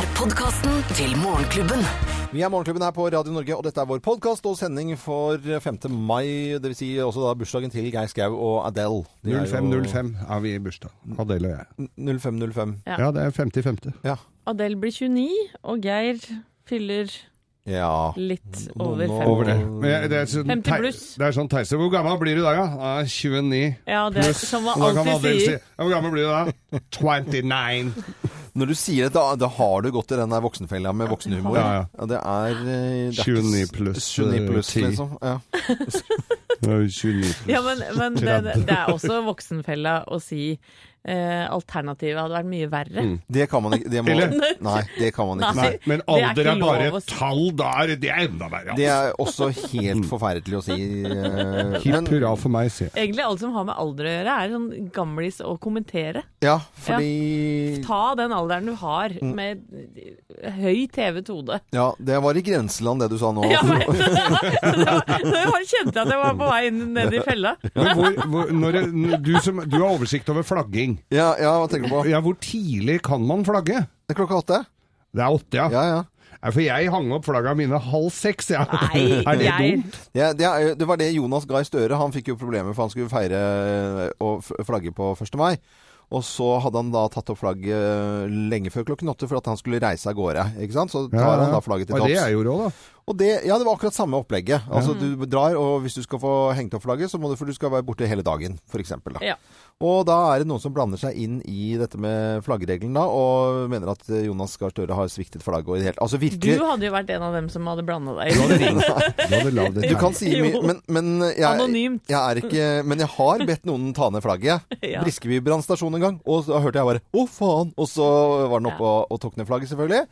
er podkasten til Morgenklubben. Vi er Morgenklubben her på Radio Norge, og dette er vår podkast og sending for 5. mai. Dvs. Si også da bursdagen til Geir Skau og Adele. 05.05 er jo- er vi i bursdag. Adele og jeg. 0505. Ja. Ja, det er 50-50. Ja. Adele blir 29, og Geir fyller ja. litt over nå- 50. Over det. Jeg, det er sånn 50 pluss. Det er sånn teise. Hvor gammel blir du da, ja? ja 29 Ja, det er pluss. som man da alltid sier. Si, ja, hvor gammel blir du da? 29. Når du sier det, da, da har du gått i den der voksenfella med voksenhumor. Ja, ja. det er eh, det er 29 pluss, 29 pluss, eh, 10. liksom. Ja. Ja, 29 pluss. Ja, men, men det, det er også voksenfella å si eh, alternativet hadde vært mye verre. Mm. Det kan man ikke. Det må, nei, det kan man ikke. Nei. Men alder er er bare et tall der. Det er enda verre. Det Altså. er også helt forferdelig å si. eh, Hipp hurra for meg, sier. Egentlig alt som har med alder å gjøre, er sånn gamlis å kommentere. Ja, fordi Ta den alderen du har, Mm. med høy TV-tode. Ja, det var i grenseland, det du sa nå. Ja, men, Nå kjente jeg at jeg var på vei ned i fella. Men hvor, hvor, når, det- du, som, du har oversikt over flagging. Ja, ja, hva tenker du på? Ja, hvor tidlig kan man flagge? Det er klokka åtte? Det er åtte, ja. Ja, ja. Nei, For jeg hang opp flagga mine halv seks, ja. Nei, er det jeg- dumt? Ja, det, er, det var det Jonas Gahr Støre. Han fikk jo problemer for han skulle feire eh, og flagge på 1. mai. Og så hadde han da tatt opp flagget eh, lenge før klokken åtte for at han skulle reise av gårde. Ikke sant? Så tar han da flagget til topps. det jeg gjorde også, da. Og det, ja, det var akkurat samme opplegget. Altså Du drar, og hvis du skal få hengt opp flagget, så må du, for du skal være borte hele dagen, f.eks. Ja. Og da er det noen som blander seg inn i dette med flaggregelen da, og mener at eh, Jonas Gahr Støre har sviktet flagget. Og i det hele Altså Du hadde jo vært en av dem som hadde blanda deg Du inn. Du hadde lagd et Du kan si mye, men, men jeg, Anonymt. Jeg er ikke, men jeg har bedt noen ta ned flagget. Ja. Briskeby brannstasjon en gang. Og så hørte jeg bare 'å, faen'. Og så var den oppe og, og tok ned flagget, selvfølgelig.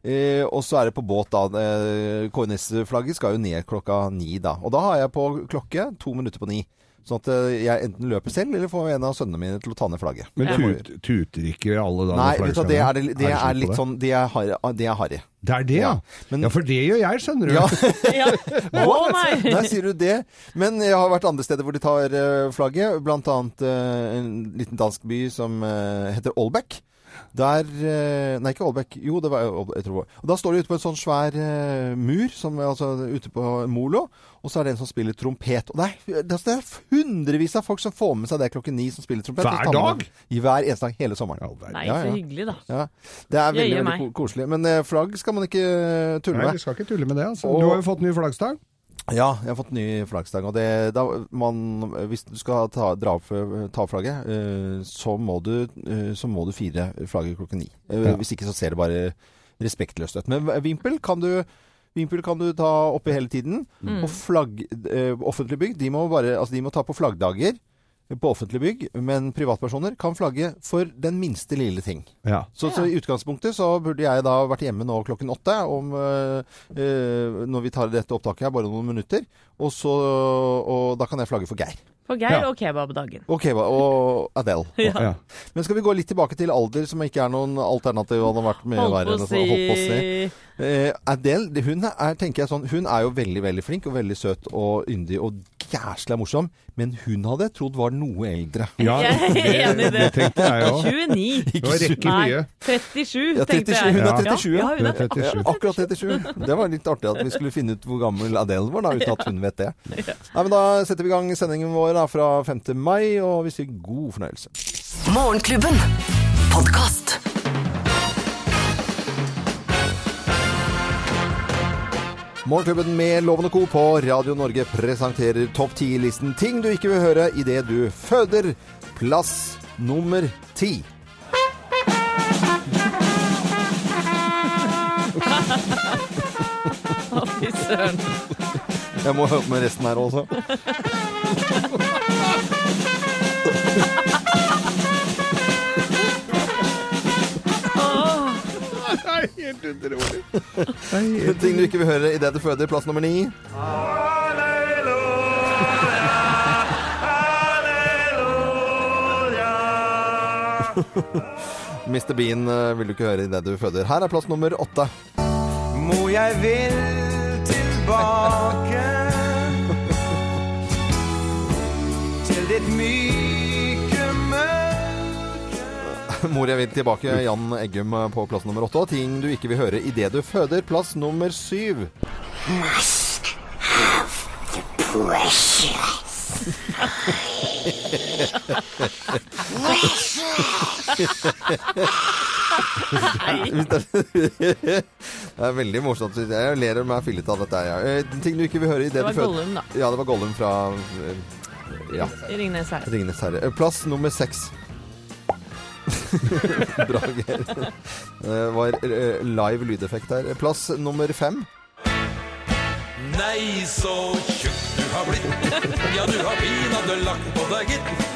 Eh, og så er det på båt, da. Eh, KNS-flagget skal jo ned klokka ni, da. Og da har jeg på klokke to minutter på ni. Sånn at eh, jeg enten løper selv, eller får en av sønnene mine til å ta ned flagget. Men tut, tuter ikke alle da? Nei, vet du, det er, det, det er litt sånn Det er harry. Det er harry. Det er det, ja. Ja, men- ja, for det gjør jeg, skjønner du. Ja. Ja. Å nei! Der sier du det. Men jeg har vært andre steder hvor de tar eh, flagget. Blant annet eh, en liten dansk by som heter Aalbeck. Der eh, Nei, ikke Aalbekk. Jo, det var Aalbeck, jeg tror. Og Da står de ute på en sånn svær eh, mur, som, er altså ute på Molo. Og så er det en som spiller trompet. Og det er, det er hundrevis av folk som får med seg det klokken ni, som spiller trompet. Hver dag? I hver eneste dag hele sommeren. Ja. Nei, Ja, så hyggelig, da. Ja, Det er veldig, veldig koselig. Men eh, flagg skal man ikke tulle med. Nei, vi skal ikke tulle med det. altså. Og- Du har jo fått ny flaggstang. Ja, jeg har fått ny flaggstang. Og det, da, man, hvis du skal ta, dra opp, ta opp flagget, eh, så, må du, eh, så må du fire flagget klokken ni. Eh, Ja. Hvis ikke så ser det bare respektløst ut. Men vimpel kan du Vimpel kan du ta oppe hele tiden. Mm. Og flagg, eh, offentlige bygg de må, bare, altså de må ta på flaggdager på offentlige bygg, men privatpersoner kan flagge for den minste lille ting. Ja. Så, så i utgangspunktet så burde jeg da vært hjemme nå klokken åtte om, øh, øh, når vi tar dette opptaket her, bare noen minutter. Og, så, og da kan jeg flagge for Geir. For Geir Ja. og kebabdagen. Og kebab og Adele. Ja. ja. Men skal vi gå litt tilbake til alder, som ikke er noen alternativ? Hadde vært mye verre enn så- holdt på å si. si Eh, Adele hun er, tenker jeg sånn, hun er jo veldig veldig flink og veldig søt og yndig og jæsla morsom. Men hun hadde jeg trodd var noe eldre. ja Jeg er enig i det. det tenkte jeg òg. 29. Det var rekke Nei, mye. 37, Ja, tenkte jeg. hun er Ja. 37, Ja, ja. hun er er 37. Akkurat 37. Det var litt artig at vi skulle finne ut hvor gammel Adele var, da, uten at hun vet det. Nei, men Da setter vi i gang sendingen vår da, fra 5. mai, og vi sier god fornøyelse. Morgenklubben. Podkast. Morgenklubben med Lovende Co. på Radio Norge presenterer topp 10-listen ting du ikke vil høre idet du føder. Plass nummer ti. Å, fy søren. Jeg må høre med resten her også. helt utrolig. Ting du ikke vil høre idet du føder. Plass nummer ni. Mr. Bean eh, vil du ikke høre idet du føder. Her er plass nummer åtte. Må jeg vil tilbake Til ditt mørke Mor jeg vil tilbake. Jan Eggum på plass nummer åtte. Og ting du ikke vil høre idet du føder. Plass nummer syv. Det er veldig morsomt. Jeg ler meg fillete av dette. Ja. Eh, Ting du ikke vil høre i Det du var føder. Gollum, da. Ja, det var Gollum fra eh, ja, Ringnes herre. Ringenes herre. Eh, Plass nummer seks. Bra, Geir. Det var eh, live lydeffekt her. Plass nummer fem. Nei, så tjukk du har blitt. Ja, du har pinadø lagt på deg, gitt.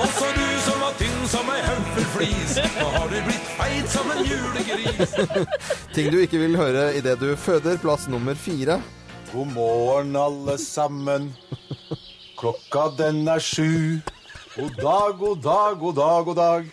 Også du som var tynn som ei høvelflis. Nå har du blitt feit som en julegris. Ting du ikke vil høre idet du føder. Plass nummer fire. God morgen, alle sammen. Klokka den er sju. God dag, god dag, god dag, god dag.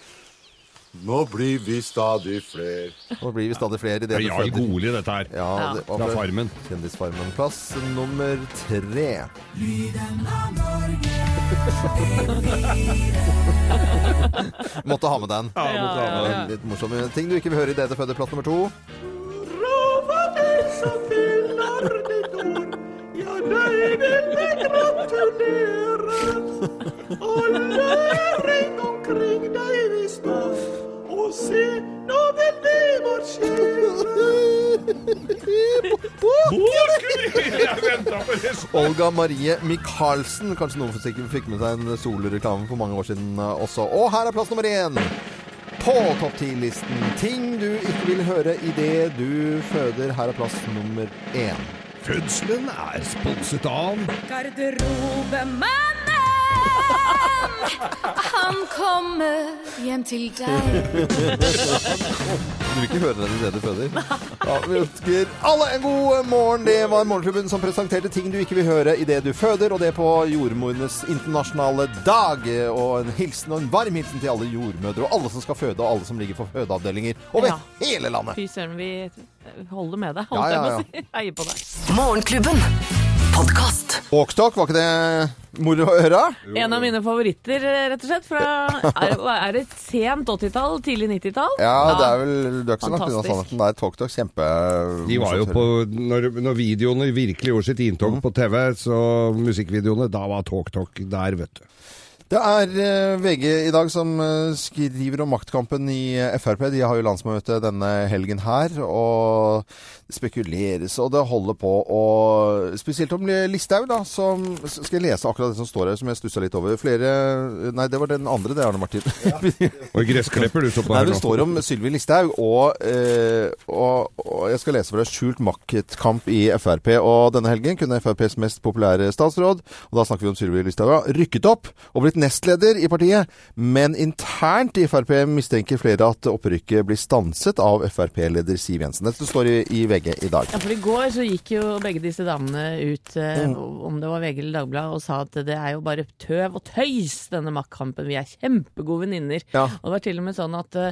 Nå blir vi stadig fler. Nå blir vi stadig flere Det er Jarl. Goli, dette her. Ja, Ja. det var Fra fra Farmen. Kjendisfarmen. Plass nummer tre. Måtte ha med den. Ja, ja, ja. Litt morsomme Ting du ikke vil høre i føder. Plass nummer to. Jeg vil vi det! Olga Marie Michaelsen. Kanskje noen sikkert fikk med seg en soloreklame for mange år siden eh, også. Og her er plass nummer én. På topp ti-listen. Ting du ikke vil høre idet du føder. Her er plass nummer én. Fødselen er sponset av Garderobemannen, han kommer hjem til deg. Du vil ikke høre den idet du føder? Ja, vi ønsker alle en god morgen. Det var Morgenklubben som presenterte ting du ikke vil høre idet du føder, og det på jordmorenes internasjonale dag. Og en hilsen og en varm hilsen til alle jordmødre og alle som skal føde, og alle som ligger på fødeavdelinger over Ja. hele landet. Fy søren, vi holder med deg, Ja, ja, ja. Heier på deg. Morgenklubben. Podkast. Walktalk, var ikke det moro å høre? En av mine favoritter, rett og slett. Fra, er, er det sent 80-tall, tidlig 90-tall? Ja, det er vel Du er ikke så langt unna Fantastisk. sannheten. Det er TalkTalk. Kjempe De var jo på Når, når videoene virkelig gjorde sitt inntog på TV, så musikkvideoene, da var Talk Talk der, vet du. Det er eh, VG i dag som eh, skriver om maktkampen i eh, Frp. De har jo landsmøte denne helgen her, og spekuleres, og det holder på å Spesielt om Listhaug, da, som Skal jeg lese akkurat det som står her, som jeg stussa litt over? Flere Nei, det var den andre, det, Arne Martin. Og gressklipper du så på Nei, nå. det står om Sylvi Listhaug, og, eh, og, og jeg skal lese fra Skjult maktkamp i Frp. Og denne helgen kunne FrPs mest populære statsråd, og da snakker vi om Sylvi Listhaug, rykket opp og blitt nestleder i partiet. Men internt i Frp mistenker flere at opprykket blir stanset av Frp-leder Siv Jensen. Dette står i, i VG i dag. Ja, for I går så gikk jo begge disse damene ut, eh, Mm. om det var VG eller Dagbladet, og sa at det er jo bare tøv og tøys, denne maktkampen. Vi er kjempegode venninner. Ja. Og det var til og med sånn at eh,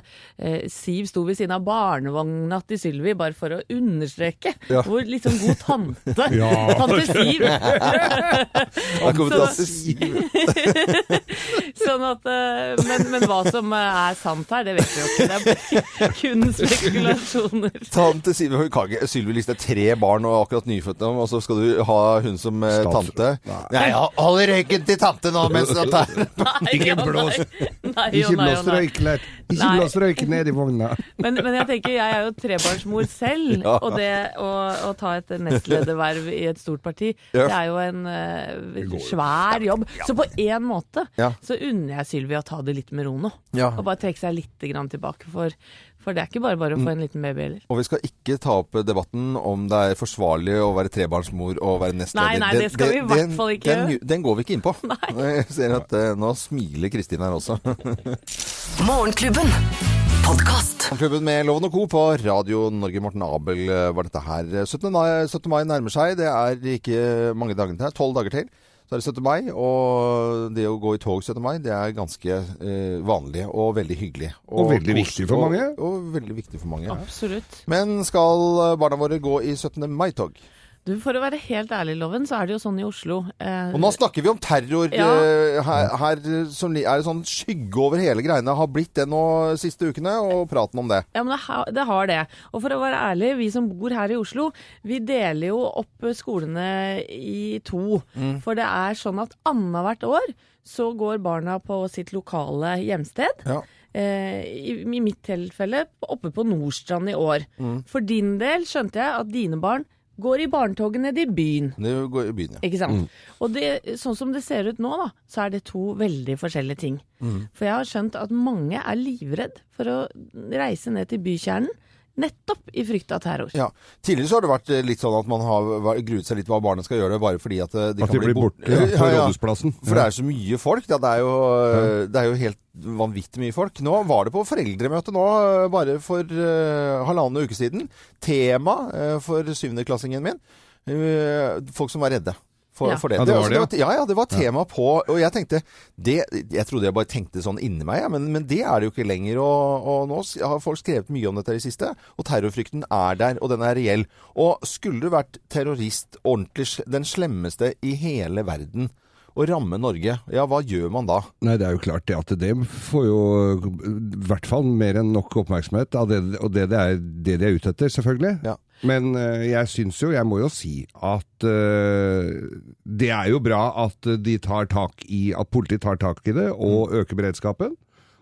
Siv sto ved siden av barnevogna til Sylvi, bare for å understreke Ja. hvor liksom god tante Ja. Tante Siv. Så- sånn at, eh, men, men hva som eh, er sant her, det vet vi jo ikke. Det er kun spekulasjoner. Tante Siv ikke- Sylvi Listhaug, tre barn og akkurat nyfødte, og så skal du ha hun som eh, tante? Nei, ja, hold røyken til tante nå mens jeg tar Nei, Ikke blås. nei. Nei, Ikke nei, blås nei. Ikke blås røyken ned i vogna. Men, men jeg tenker, jeg er jo trebarnsmor selv, Ja. og det å, å ta et nestlederverv i et stort parti, Ja. det er jo en uh, svær jobb. Så på én måte Ja. så unner jeg Sylvi å ta det litt med ro nå. Ja. Og bare trekke seg litt grann tilbake, for, for det er ikke bare bare å få en liten baby heller. Og vi skal ikke ta opp debatten om det er forsvarlig å være trebarnsmor og være nestleder. Nei, nei, det skal vi i hvert fall ikke den, den går vi ikke inn på. Jeg ser at uh, nå smiler Kristin her også. Morgenklubben. Klubben med Loven og Co. på Radio Norge. Morten Abel eh, var dette her. 17. mai, 17. mai nærmer seg. Det er ikke mange dager til. Tolv dager til. Så er det 17. mai, og det å gå i tog 17. mai, det er ganske eh, vanlig og veldig hyggelig. Og veldig viktig for og- mange. Og, veldig viktig for mange. Absolutt. Men skal barna våre gå i 17. mai-tog? Du, For å være helt ærlig, Loven, så er det jo sånn i Oslo eh, Og nå snakker vi om terror Ja. eh, her, her som er sånn skygge over hele greiene. Har blitt det nå siste ukene, og praten om det. Ja, men det, ha, det har det. Og for å være ærlig, vi som bor her i Oslo, vi deler jo opp skolene i to. Mm. For det er sånn at annethvert år så går barna på sitt lokale hjemsted. Ja. Eh, i, I mitt tilfelle oppe på Nordstrand i år. Mm. For din del skjønte jeg at dine barn går i barnetoget nede i byen. Det går i byen, ja. Ikke sant? Og det, sånn som det ser ut nå, da, så er det to veldig forskjellige ting. For jeg har skjønt at mange er livredd for å reise ned til bykjernen, nettopp i frykt av terror. Ja. Tidligere så har det vært eh, litt sånn at man har gruet seg litt hva barna skal gjøre, bare fordi at eh, de At kan de bli borte Ja, på ja. Rådhusplassen. For det er så mye folk. Ja, det, er jo, eh, det er jo helt vanvittig mye folk. Nå var det på foreldremøte nå, bare for uh, halvannen uke siden. Tema uh, for syvendeklassingen min. Uh, folk som var redde. For, Ja. for det. Ja, det var det, ja. var, ja, ja, det var tema på Og jeg tenkte det, Jeg trodde jeg bare tenkte sånn inni meg, ja, men, men det er det jo ikke lenger. Og, og nå har folk skrevet mye om dette i det siste. Og terrorfrykten er der, og den er reell. Og skulle du vært terrorist, ordentlig den slemmeste i hele verden, og ramme Norge, ja, hva gjør man da? Nei, det er jo klart det at det får jo i hvert fall mer enn nok oppmerksomhet av det, og det, det er det de er ute etter, selvfølgelig. Ja. Men eh, jeg syns jo, jeg må jo si at eh, det er jo bra at de tar tak i, at politiet tar tak i det og Mm. øker beredskapen.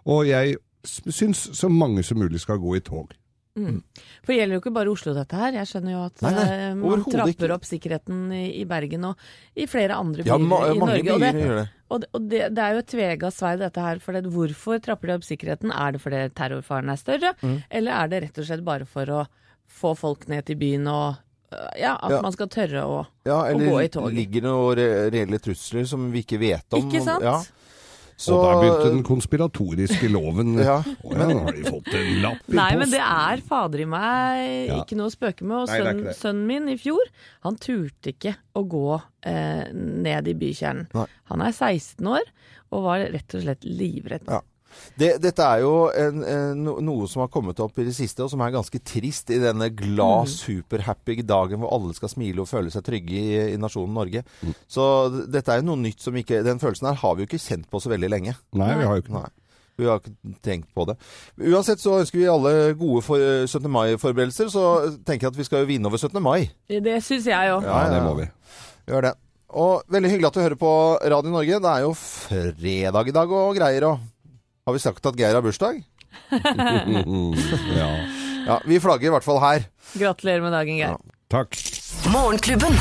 Og jeg syns så mange som mulig skal gå i tog. For det gjelder jo ikke bare Oslo, dette her. Jeg skjønner jo at Nei, nei, eh, man trapper ikke. opp sikkerheten i, i Bergen og i flere andre byer Ja, ma i mange Norge. og byer det, gjør det. Og, det- og det, det er jo et tvega sverd dette her. For det, hvorfor trapper de opp sikkerheten? Er det fordi terrorfaren er større, Mm. eller er det rett og slett bare for å få folk ned til byen og øh, ja, at Ja. man skal tørre å Ja, eller gå i tog. ligger det noen re reelle trusler som vi ikke vet om? Ikke sant? Ja. Så, og der begynte den konspiratoriske loven. Ja, Å ja, nå har de fått en lapp i Nei, posten. men det er fader i meg ikke noe å spøke med. Og Nei, det sønnen, det. sønnen min i fjor, han turte ikke å gå eh, ned i bykjernen. Nei. Han er 16 år og var rett og slett livredd. Ja. Det, dette er jo en, en, noe som har kommet opp i det siste, og som er ganske trist i denne glad, superhappy dagen hvor alle skal smile og føle seg trygge i, i nasjonen Norge. Så dette er jo noe nytt som ikke Den følelsen her har vi jo ikke kjent på så veldig lenge. Nei, vi har jo ikke Nei. Vi har ikke tenkt på det. Uansett så ønsker vi alle gode for, 17. mai-forberedelser, så tenker jeg at vi skal jo vinne over 17. mai. Det syns jeg òg. Ja, det må vi. Gjør det. Og veldig hyggelig at du hører på Radio Norge. Det er jo fredag i dag og greier. Og har vi sagt at Geir har bursdag? ja. Ja, vi flagger i hvert fall her. Gratulerer med dagen, Geir. Ja. Takk. Morgenklubben.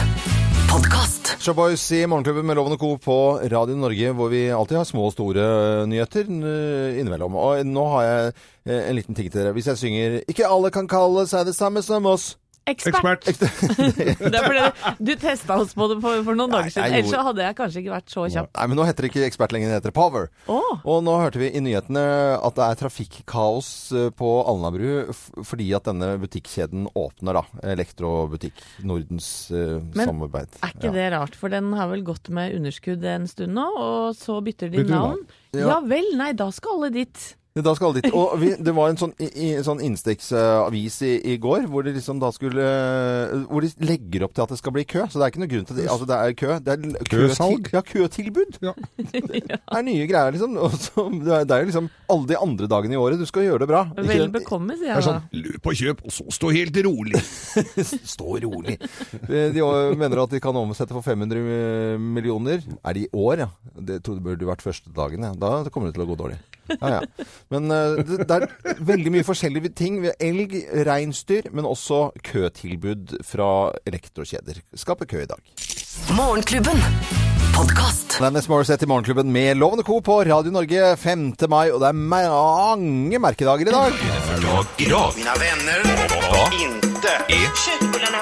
Showboys i Morgenklubben med Loven og Co. på Radio Norge, hvor vi alltid har små og store nyheter eh, innimellom. Og nå har jeg eh, en liten ting til dere. Hvis jeg synger 'Ikke alle kan kalle seg det samme som oss'. Ekspert! Ekspert. Det er fordi du testa oss på det for, for noen dager siden. Ellers så hadde jeg kanskje ikke vært så kjapp. Nei, men nå heter det ikke ekspert lenger, det heter Power. Oh. Og nå hørte vi i nyhetene at det er trafikkaos eh, på Alnabru fordi at denne butikkjeden åpner, da. Elektrobutikk. Nordens uh, Men samarbeid. er ikke det rart? For den har vel gått med underskudd en stund nå, og så bytter de Bytter navn? Ja. Ja vel, nei, da skal alle dit. Da skal alle dit. Og vi, det var en sånn, i, i, sånn innstegsavis i, i går hvor de liksom da skulle Hvor de legger opp til at det skal bli kø. Så det er ikke noe grunn til det. Altså det er kø. Det er Køsalg? Ja, køtilbud. Ja. Det er nye greier, liksom. Og så, det, er, jo liksom alle de andre dagene i året. Du skal gjøre det bra. Vel bekomme, sier er jeg da. sånn løp og kjøp, og så stå helt rolig. Stå rolig. De mener at de kan omsette for 500 millioner. Er det i år, ja? Det trodde burde vært første dagen, ja. Da kommer det til å gå dårlig. Ja, ja. Men eh, det, det er veldig mye forskjellige ting. Elg, reinsdyr, men også køtilbud fra elektrokjeder. Skaper kø i dag. Morgenklubben. Podkast. Det er Ness Morissette i Morgenklubben med Lovende Co. på Radio Norge 5. mai, og det er mange merkedager i dag. Dag idag. Mina vänner. Vad inte är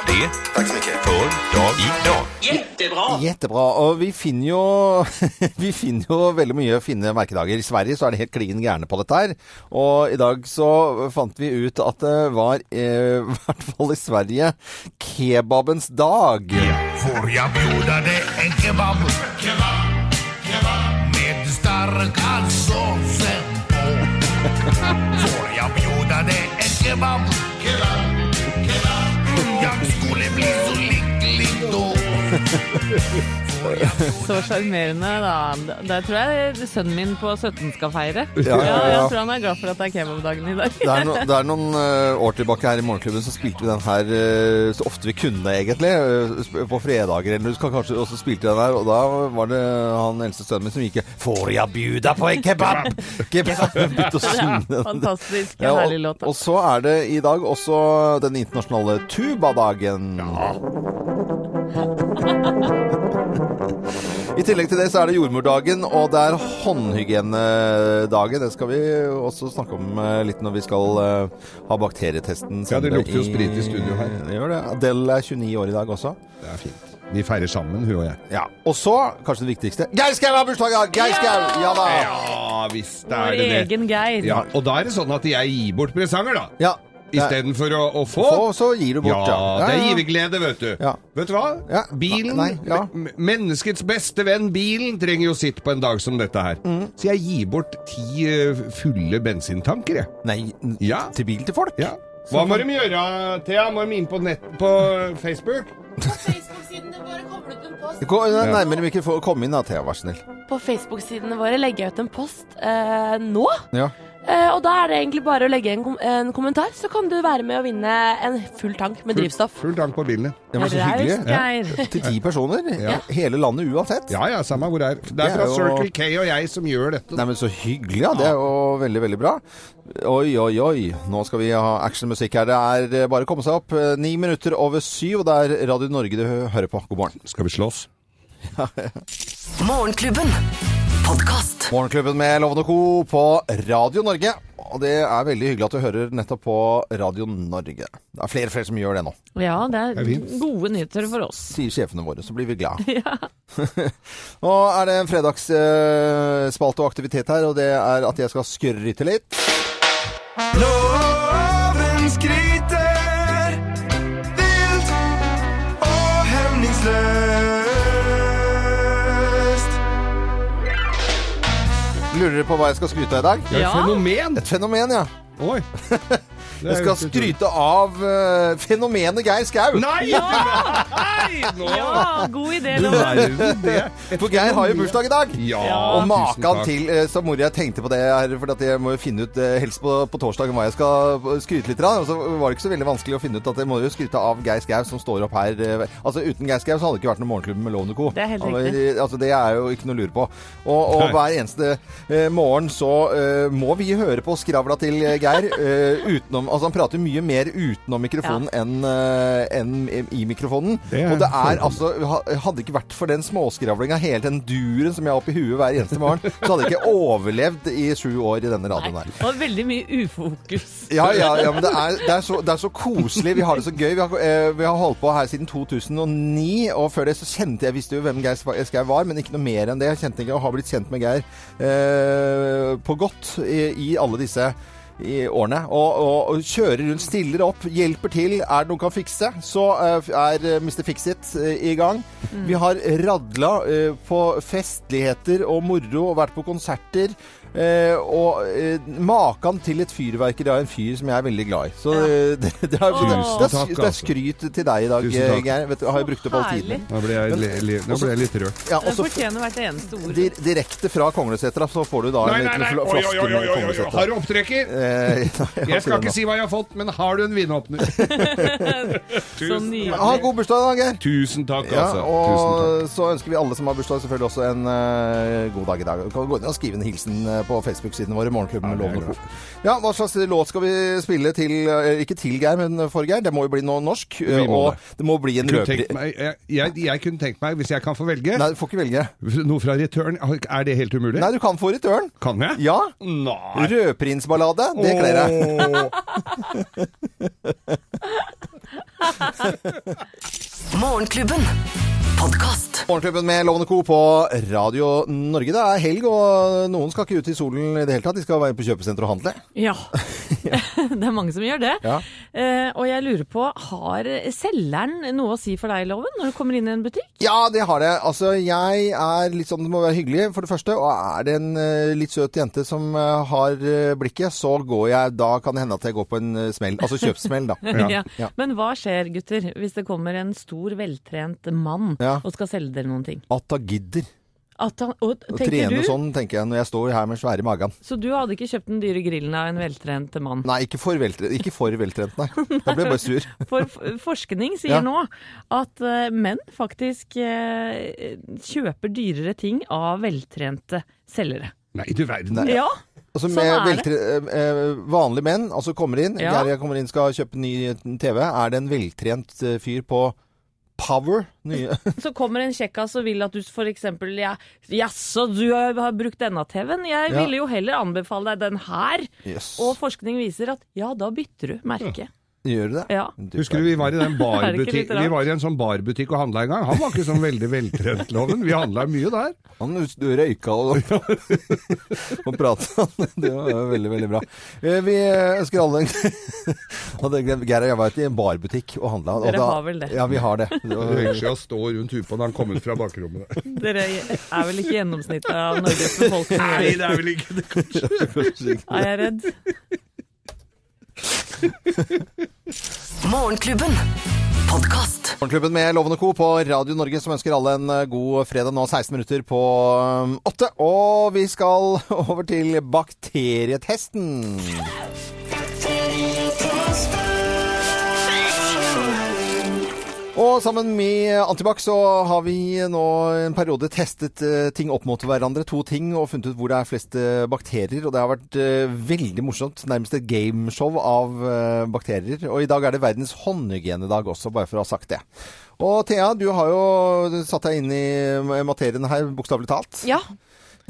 det Tack så mycket. för dag idag. Jettebra. Og vi finner jo Vi finner jo veldig mye fine merkedager. I Sverige så er det helt klin gærne på dette her. Og i dag så fant vi ut at det var, eh, i hvert fall i Sverige, kebabens dag. Får jag bjuda dig en kebab? Kebab, kebab. Med starka såsen på. Får jag bjuda dig en kebab? Kebab, kebab. Jag skulle bli så lycklig Så sjarmerende, da. Det tror jeg sønnen min på 17 skal feire. Ja, ja, ja. Jeg tror han er glad for at det er kebabdagen i dag. Det er, no, det er noen eh, år tilbake her i Morgenklubben så spilte vi den her eh, så ofte vi kunne, egentlig. eh, på fredager eller husker kanskje også spilte vi den her, og da var det han eldste sønnen min som gikk Får jeg bjuda på en kebab? kebab! Fantastisk Ja, og, herlig låt. da. og så er det i dag også den internasjonale tubadagen. I tillegg til det så er det jordmordagen, og det er håndhygienedagen. Det skal vi også snakke om eh, litt når vi skal eh, ha bakterietesten. Ja, det lukter jo sprit i studio her. Det gjør det. Adele er 29 år i dag også. Det er fint. Vi feirer sammen, hun og jeg. Ja. Og så, kanskje det viktigste, Geir Skau har bursdag! Geir Skau! Ja da! Ja visst Vår er det det. egen Geir. Ja, og da er det sånn at jeg gir bort presanger, da. Ja. Istedenfor å, å få. Få, så gir du bort, Ja, ja. det er giverglede, vet du. Ja. Vet du hva? Ja. Bilen, Nei, ja. menneskets beste venn, bilen, trenger jo sitt på en dag som dette her. Mm. Så jeg gir bort ti eh, fulle bensintanker, jeg. Nei, Ja. til bil til folk? Ja. Hva må de gjøre, Thea? Må de inn på nett på Facebook? På Facebook-sidene våre kommer ut en post. Gå nærmere mikrofon. Kom inn da, Thea, vær så snill. På Facebook-sidene våre legger jeg ut en post eh, nå. Ja. Eh, og da er det egentlig bare å legge en, kom en kommentar, så kan du være med å vinne en full tank med drivstoff. Full tank på bilen, ja. Det var så hyggelig. Ja. Til ti personer. Ja. Hele landet uansett. Ja ja, samme hvor det er. Det Det er fra jo- Circle K og jeg som gjør dette. Nei, men Så hyggelig, ja. Det er jo veldig, veldig bra. Oi, oi, oi. Nå skal vi ha actionmusikk her. Det er eh, bare å komme seg opp. Eh, Ni minutter over syv, og det er Radio Norge du hører på. God morgen. Skal vi slåss? Morgenklubben. Podkast. Morgenklubben med Lovende Co. på Radio Norge. Og det er veldig hyggelig at du hører nettopp på Radio Norge. Det er flere og flere som gjør det nå. Ja, det er er gode nyheter for oss. Sier sjefene våre, så blir vi glad. Ja. Nå er det en fredagsspalte og aktivitet her, og det er at jeg skal skryte litt. Loven skryter Lurer dere på hva jeg skal skryte av i dag? Ja, Ja. et fenomen! Et fenomen, ja. Oi. Jeg skal skryte av eh, fenomenet Geir Skau. Nei! Nei! Nå! Ja, god idé, Du Loven. verden, det. For Geir har jo bursdag i dag. Ja, Og tusen takk. til eh, Så mor jeg tenkte på det her, for at jeg må jo finne ut eh, helst på, på torsdag hva jeg skal skryte litt av. Og så var det ikke så veldig vanskelig å finne ut at jeg må jo skryte av Geir Skau som står opp her. eh, Altså Uten Geir Skau så hadde det ikke vært noen morgenklubb med Lovende Co. Det er helt Han var- riktig. Altså Det er jo ikke noe å lure på. Og, og Nei. hver eneste eh, morgen så eh, må vi høre på skravla til eh, Geir eh, utenom Altså han prater mye mer utenom mikrofonen enn eh, en i mikrofonen. Det og det er altså Hadde det ikke vært for den småskravlinga, hele den duren som jeg har oppi huet hver eneste morgen, så hadde jeg ikke overlevd i sju år i denne radioen her. var veldig mye ufokus. Ja, ja, ja, men det er, det, er så, det er så koselig. Vi har det så gøy. Vi har, eh, vi har holdt på her siden 2009, og før det så kjente jeg visste jo hvem Geir Skau var, men ikke noe mer enn det. Jeg kjente ikke og har blitt kjent med Geir eh, på godt i, i alle disse i årene. Og, og, og kjører rundt, stiller opp, hjelper til. Er det noe kan fikse, så eh, er eh, Mr. Fixit eh, i gang. Vi har radla på festligheter og moro og vært på konserter. Eh, og eh, maken til et fyrverkeri av en fyr som jeg er veldig glad i. Så ja. det, det, er, det, er, det, er, takk, det er altså. skryt til deg i dag, Geir. Vet du, har jeg brukt opp all tiden. Nå ble jeg, le, le, nå ble jeg litt rørt. Ja, Det fortjener hvert eneste ord. di- direkte fra Konglesetra så får du da Nei, en nei, liten nei! fl- Oi, oi, flaske med. Konglesetra. Har du opptrekker? Eh, jeg, Jeg skal ikke si hva jeg har fått, men har du en vinåpner? Så Ha god bursdag da, Geir. Tusen takk, Ja, og Tusen takk. så ønsker vi alle som har bursdag, selvfølgelig også en uh, god dag i dag. Du kan gå inn og skrive en hilsen eh, på Facebook-siden vår, Morgenklubben med Lovende jeg Co. Ja, hva slags låt skal vi spille til eh, Ikke til Geir, men for Geir. Det må jo bli noe norsk. Eh, må og det må bli en meg, jeg, jeg, jeg kunne tenkt meg, hvis jeg kan få velge, Nei, du får ikke velge. noe fra Return. Er det helt umulig? Nei, du kan få return. Kan jeg? Ja. Nei. Rødprinsballade. Det kler deg. Morgenklubben. Podkast. Morgenklubben med Lovende Co. på Radio Norge. Det er helg, og noen skal ikke ut i solen i det hele tatt. De skal være på kjøpesenter og handle. Ja. det er mange som gjør det. Ja. Eh, og jeg lurer på, har selgeren noe å si for deg, Loven, når du kommer inn i en butikk? Ja, det har det. Altså, jeg er litt sånn, det må være hyggelig, for det første. Og er det en eh, litt søt jente som eh, har blikket, så går jeg Da kan det hende at jeg går på en smell. Altså kjøpsmell, da. Ja. Ja. Men hva skjer, gutter, hvis det kommer en stor, veltrent mann Ja. og skal selge dere noen ting? At han gidder At han, og, å tenker trene du, sånn, tenker jeg, når jeg står her med svære magen. Så du hadde ikke kjøpt den dyre grillen av en veltrent mann? Nei, ikke for veltrent, ikke for veltrent nei. Da ble jeg bare sur. For forskning sier Ja. nå at uh, menn faktisk uh, kjøper dyrere ting av veltrente selgere. Nei, du verden. Ja, Altså Sånn med sånn veltre, eh, eh, vanlige menn, altså kommer inn, Ja. Geir kommer inn skal kjøpe ny TV, er det en veltrent eh, fyr på Power? Nye. så kommer en kjekkas og vil at du eksempel ja, Jaså, du har, brukt denne TV-en? Jeg Ja. ville jo heller anbefale deg den her. Yes. Og forskning viser at ja, da bytter du merke. Gjør du det? Ja. Husker du vi var i den barbutikk? Vi var i en sånn barbutikk og handla en gang. Han var ikke sånn veldig veltrent, Loven. Vi handla mye der. Han røyka og, og prata. Det var veldig, veldig bra. Eh, Vi ønsker alle en Geir og jeg var i en barbutikk og handla. Dere har vel det? Ja, vi har det. det Det var, veksler å stå rundt huet på når han kom ut fra bakrommet. Dere er vel ikke gjennomsnittet av Norges befolkning? Nei, det er vel ikke det, kanskje. Er jeg redd? Morgenklubben. Podkast. Morgenklubben med Lovende Co. på Radio Norge som ønsker alle en eh, god fredag nå, 16 minutter på um, åtte. Og vi skal over til bakterietesten. Og sammen med Antibac så har vi nå en periode testet eh, ting opp mot hverandre. To ting, og funnet ut hvor det er flest eh, bakterier. Og det har vært eh, veldig morsomt. Nærmest et gameshow av bakterier. Og i dag er det verdens håndhygienedag også, bare for å ha sagt det. Og Thea, du har jo satt deg inn i materien her, bokstavelig talt. Ja.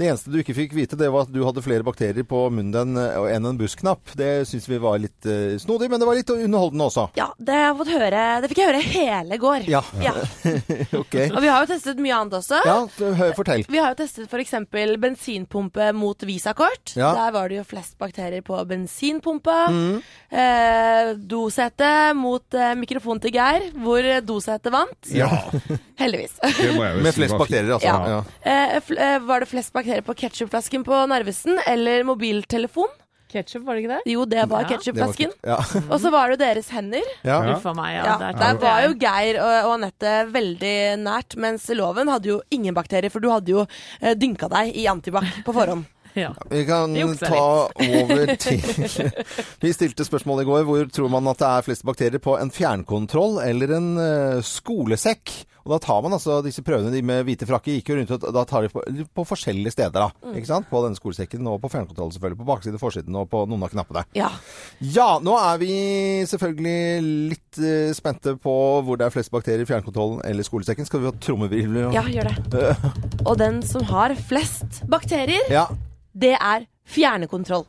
Det eneste du ikke fikk vite, det var at du hadde flere bakterier på munnen enn enn en bussknapp. Det syns vi var litt uh, snodig, men det var litt underholdende også. ja, det har fått høre Det fikk jeg høre hele går. Ja. Ja. ok. Og vi har jo testet mye annet også. Ja, hør, fortell. Vi har jo testet f.eks. bensinpumpe mot visakort. Ja. Der var det jo flest bakterier på bensinpumpa. Mm. Eh, dosete mot eh, mikrofon til Geir, hvor dosete vant. Ja, Heldigvis. det må jeg jo Med flest bakterier, altså. Ja. Ja. Eh, fl eh, var det flest bakterier på ketsjupflasken på Narvesen eller mobiltelefon? Ketchup, var det ikke det? Jo, det var Ja. Ketsjupflasken. Ja. Og så var det deres hender. Ja. Uffa meg, ja. Ja, er der var jo. Geir og, og Anette veldig nært, mens Loven hadde jo ingen bakterier, for du hadde jo eh, dynka deg i antibac på forhånd. Ja. Vi kan ta over til Vi stilte spørsmål i går. Hvor tror man at det er flest bakterier på en fjernkontroll eller en eh, skolesekk? Og da tar man altså disse prøvene, de med hvite frakker gikk jo rundt og da tar de på, på forskjellige steder, da. Ikke sant? På denne skolesekken og på fjernkontrollen selvfølgelig. På baksiden, forsiden og på noen av knappene. Ja. Ja, nå er vi selvfølgelig litt uh, spente på hvor det er flest bakterier i fjernkontrollen eller skolesekken. Skal vi ha trommevirvel? ja, gjør det. Og den som har flest bakterier, Ja. det er fjernekontroll.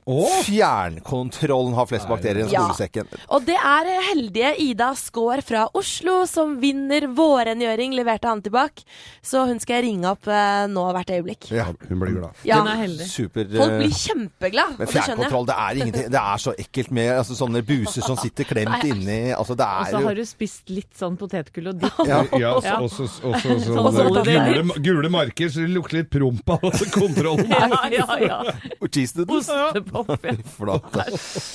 Fjernkontrollen har flest bakterier Ja. skolesekken. Og det er heldige Ida Skaar fra Oslo som vinner vårrengjøring levert av Antibac. Så hun skal jeg ringe opp eh, nå hvert øyeblikk. Ja. Hun blir glad. Ja. Hun er heldig. Super. Folk eh, blir kjempeglad, Men og det fjernkontroll, det er ingenting. Det er så ekkelt med altså, sånne buser som sitter klemt inni Altså, det Og er så har du spist litt sånn potetgull og dipp. Ja. Ja, og så Sånn gule, gule marker, så det lukter litt promp av kontrollen. Ja, ja, ja. Cheese. Ostepop. ja.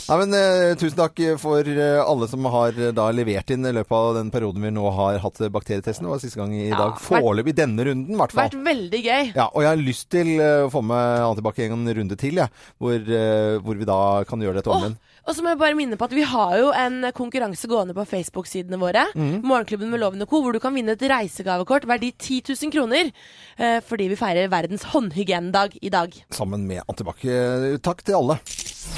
Nei, men eh, Tusen takk for eh, alle som har eh, da levert inn i løpet av den perioden vi nå har hatt eh, bakterietesten. Det var siste gang i Ja, dag. Foreløpig denne runden, i hvert fall. Vært veldig gøy. Ja, og jeg har lyst til eh, å få med Antibac en runde til, jeg. Hvor, eh, hvor vi da kan gjøre dette om Åh, igjen. Og så må jeg bare minne på at vi har jo en konkurranse gående på Facebook-sidene våre. Mm. Morgenklubben med Loven og Co., hvor du kan vinne et reisegavekort verdi 10 000 kroner. Eh, fordi vi feirer verdens håndhygienedag i dag. Sammen med Antibac. Eh, Takk til alle.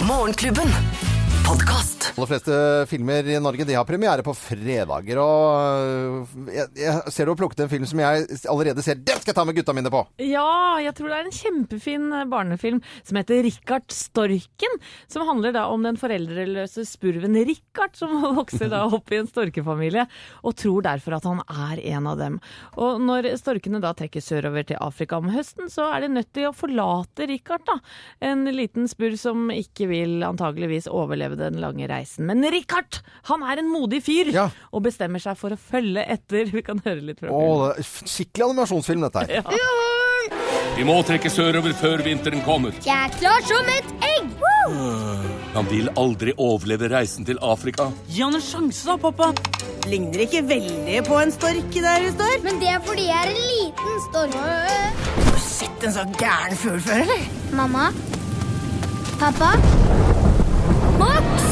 Morgenklubben. Podkast. De fleste filmer i Norge de har premiere på fredager. Og øh, jeg, jeg ser du har plukket en film som jeg allerede ser Den skal jeg ta med gutta mine på! Ja, jeg tror det er en kjempefin eh, barnefilm som heter Rikard Storken. Som handler da om den foreldreløse spurven Rikard, som vokser da opp i en storkefamilie, og tror derfor at han er en av dem. Og når storkene da trekker sørover til Afrika om høsten, så er de nødt til å forlate Rikard, da. En liten spurv som ikke vil antageligvis overleve den lange reisen. Men Richard, han er en modig fyr, Ja. og bestemmer seg for å følge etter. Vi kan høre litt fra Å, filmen. det er skikkelig animasjonsfilm, dette her. Vi må trekke sørover før vinteren kommer. Jeg er klar som et egg! Han vil aldri overleve reisen til Afrika. Gi han en sjanse da, pappa. Ligner ikke veldig på en stork der du står. Men det er fordi jeg er en liten stork. Har du sett en sånn gæren fugl før, eller? Mamma? Pappa? Look!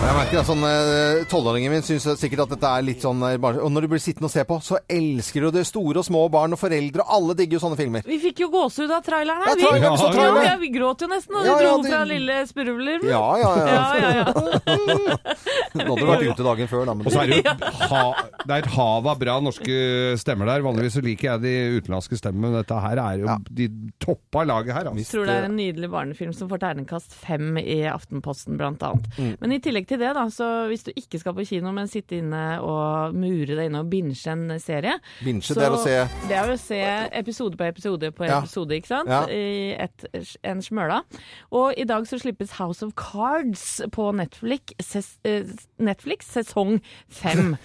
Jeg merker at sånn, eh, Tolvåringen min syns sikkert at dette er litt sånn eh, Og når du blir sittende og se på, så elsker du det. Store og små barn og foreldre. Alle digger jo sånne filmer. Vi fikk jo gåsehud av traileren Ja, her. vi. ja, så. Ja, vi gråt jo nesten da Ja, de dro ja, det- fra lille Spurvler. Ja, ja, ja. ja, ja, ja. Nå hadde du vært ute dagen før, da. Men Og så er det jo ha, det er et hav av bra norske stemmer der. Vanligvis så liker jeg de utenlandske stemmene, men dette her er jo Ja. de toppa laget her. Jeg Altså. tror det er en nydelig barnefilm som får terningkast fem i Aftenposten, blant annet. Mm. Men i tillegg til det, da, så hvis du ikke skal på kino, men sitte inne og mure deg inne og binge en serie Binge, så det er å se Det er å se episode på episode på Ja. episode, ikke sant? Ja. I et, en smøla. Og i dag så slippes House of Cards på Netflix, ses, eh, Netflix sesong fem.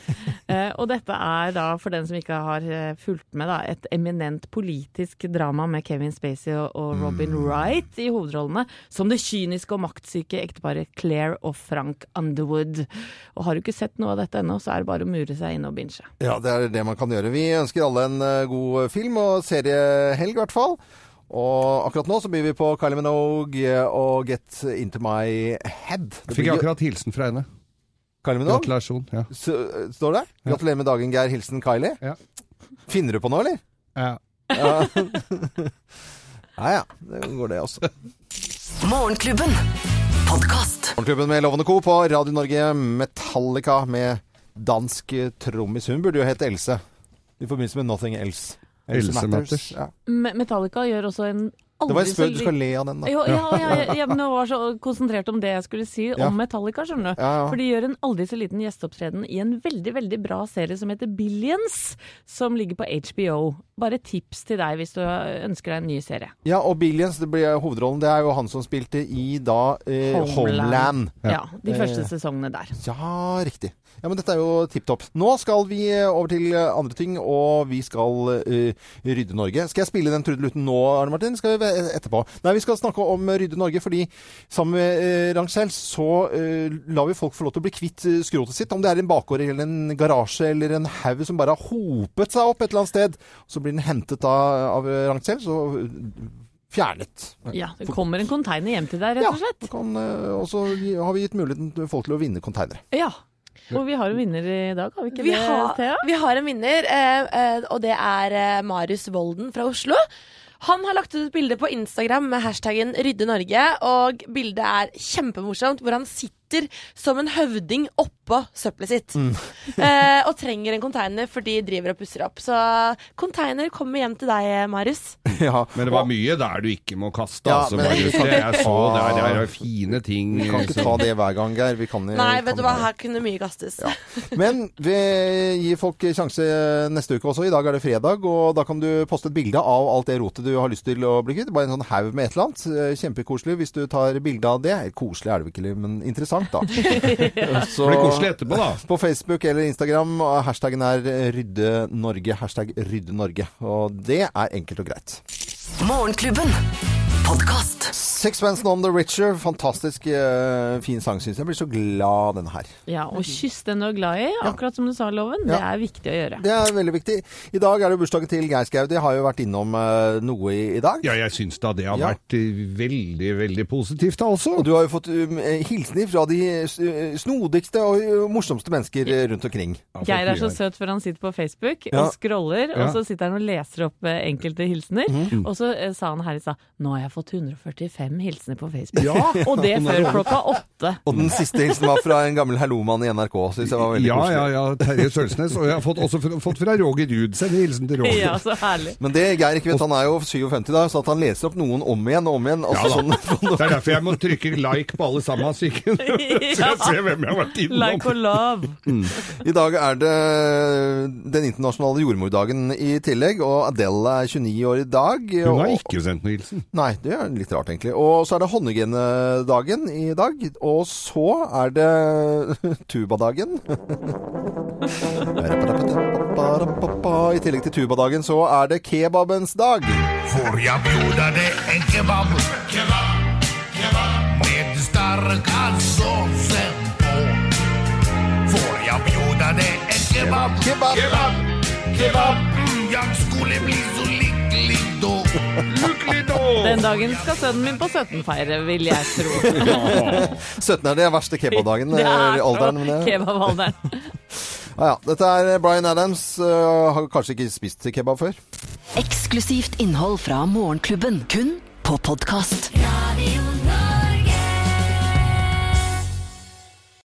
uh, og dette er da, for den som ikke har eh, fulgt med, da, et eminent politisk drama med Kevin Spacey og, og Robin Mm. Wright i hovedrollene, som det kyniske og maktsyke ekteparet Claire og Frank Underwood. Og har du ikke sett noe av dette ennå, så er det bare å mure seg inne og binche. Ja, det er det man kan gjøre. Vi ønsker alle en eh, god film og seriehelg, i hvert fall. Og akkurat nå så byr vi på Kylie Minogue og Get Into My Head. Det Fikk jeg akkurat hilsen fra henne. Kylie Minogue? Gratulasjon. Ja. Så, eh, står det? Gratulerer med dagen, Geir. Hilsen Kylie. Ja. Finner du på noe, eller? Ja. Ja. ja ja, det går det også. Morgenklubben. Morgenklubben med Lovende Co. på Radio Norge. Metallica med dansk trommis. Hun burde jo hete Else. I forbindelse med Nothing Else. Else Matters. Ja. Metallica gjør også en Det var en spøk. Du skal le av den, da. Jo, ja, ja, ja, men jeg var så konsentrert om det jeg skulle si om Metallica, skjønner du. For de gjør en aldri så liten gjesteopptreden i en veldig, veldig bra serie som heter Billions, som ligger på HBO. Bare tips til deg hvis du ønsker deg en ny serie. Ja, og Billions, det blir hovedrollen, det er jo han som spilte i da eh, Homeland. Ja, de første Eh, sesongene der. Ja, riktig. Ja, men dette er jo tipp topp. Nå skal vi eh, over til eh, andre ting, og vi skal uh, rydde Norge. Skal jeg spille den trudeluten nå, Arne Martin? Skal vi etterpå? Nei, vi skal snakke om rydde Norge, fordi sammen med uh, Rangel så uh, lar vi folk få lov til å bli kvitt skrotet sitt. Om det er en bakgård eller en garasje eller en haug som bare har hopet seg opp et eller annet sted. Så blir den hentet av, av Rangel, så fjernet. Ja, det kommer en konteiner hjem til deg, rett og slett. Eh, og så har vi gitt muligheten til folk til å vinne konteinere. Ja. Og vi har en vinner i dag, har vi ikke Vi det, har, Thea? vi har en vinner, eh, eh, og det er eh, Marius Volden fra Oslo. Han har lagt ut et bilde på Instagram med hashtaggen 'Rydde Norge', og bildet er kjempemorsomt, hvor han sitter som en høvding oppå søppelet sitt. Eh, og trenger en container, for de driver og pusser opp. Så container kommer hjem til deg, Marius. Ja. Men det var mye der du ikke må kaste, Ja, altså. men- Marius. Det jeg så der, det er fine ting. Vi kan ikke ta det hver gang, Geir. Vi kan, Nei, kan vet du hva, her kunne mye kastes. Men vi gir folk sjanse neste uke også. I dag er det fredag, og da kan du poste et bilde av alt det rotet du har lyst til å bli kvitt. Bare en sånn haug med et eller annet. Eh, Kjempekoselig hvis du tar bilde av det. Koselig er det vel ikke, men interessant, da. Så- Blir koselig etterpå, da. På Facebook eller Instagram. Hashtagen Hashtaggen er Rydde Norge. Hashtag Rydde Norge. Og det er enkelt og greit. Morgenklubben. Podkast. Sixpence on the Richer. Fantastisk uh, fin sang, syns jeg. Jeg blir så glad av denne her. Ja, og kyss den du er glad i, akkurat som du sa, Loven. Det er viktig å gjøre. Det er veldig viktig. I dag er det bursdagen til Geir Skau. De har jo vært innom uh, noe i, i dag. Ja, jeg syns da det har Ja. vært eh, veldig, veldig positivt, da også. Og du har jo fått um, hilsener fra de snodigste og morsomste mennesker rundt omkring. Geir er så søt for han sitter på Facebook Ja. og scroller, Ja. og så sitter han og leser opp enkelte hilsener. Mm. Og så uh, sa han her i stad nå har jeg fått 145 hilsener på Facebook. Ja. Og det før klokka åtte. Og den siste hilsen var fra en gammel hallomann i NRK. Synes jeg var veldig Ja, koselig. ja, ja. Terje Sølsnes. Og jeg har fått, også fått- fra Roger Ruud. Send hilsen til Roger. Ja, så herlig. Men det Geir ikke vet, han er jo 57 da, så at han leser opp noen om igjen og om igjen. Altså, Ja, sånn, Det er derfor jeg må trykke like på alle sammen, så ikke- så jeg ser hvem jeg har vært innom. Like og love. I dag er det den internasjonale jordmordagen i tillegg, og Adele er 29 år i dag. Hun har ikke sendt noen hilsen. Nei, det er litt rart egentlig. og så er det håndhygienedagen i dag. Og så er det tubadagen. I tillegg til tubadagen så er det kebabens dag. Får jeg bjuda deg en kebab? Kebab, kebab. Med starka såsen på. Får jeg bjuda deg en kebab? Kebab, kebab, kebab. Mm, jeg skulle bli så Den dagen skal sønnen min på 17 feire, vil jeg tro. 17 er det verste kebabdagen. Eh, i alderen. men det- kebabalderen. Ja, ja. Dette er Bryan Adams. Uh, har kanskje ikke spist kebab før. Eksklusivt innhold fra Morgenklubben, kun på podkast.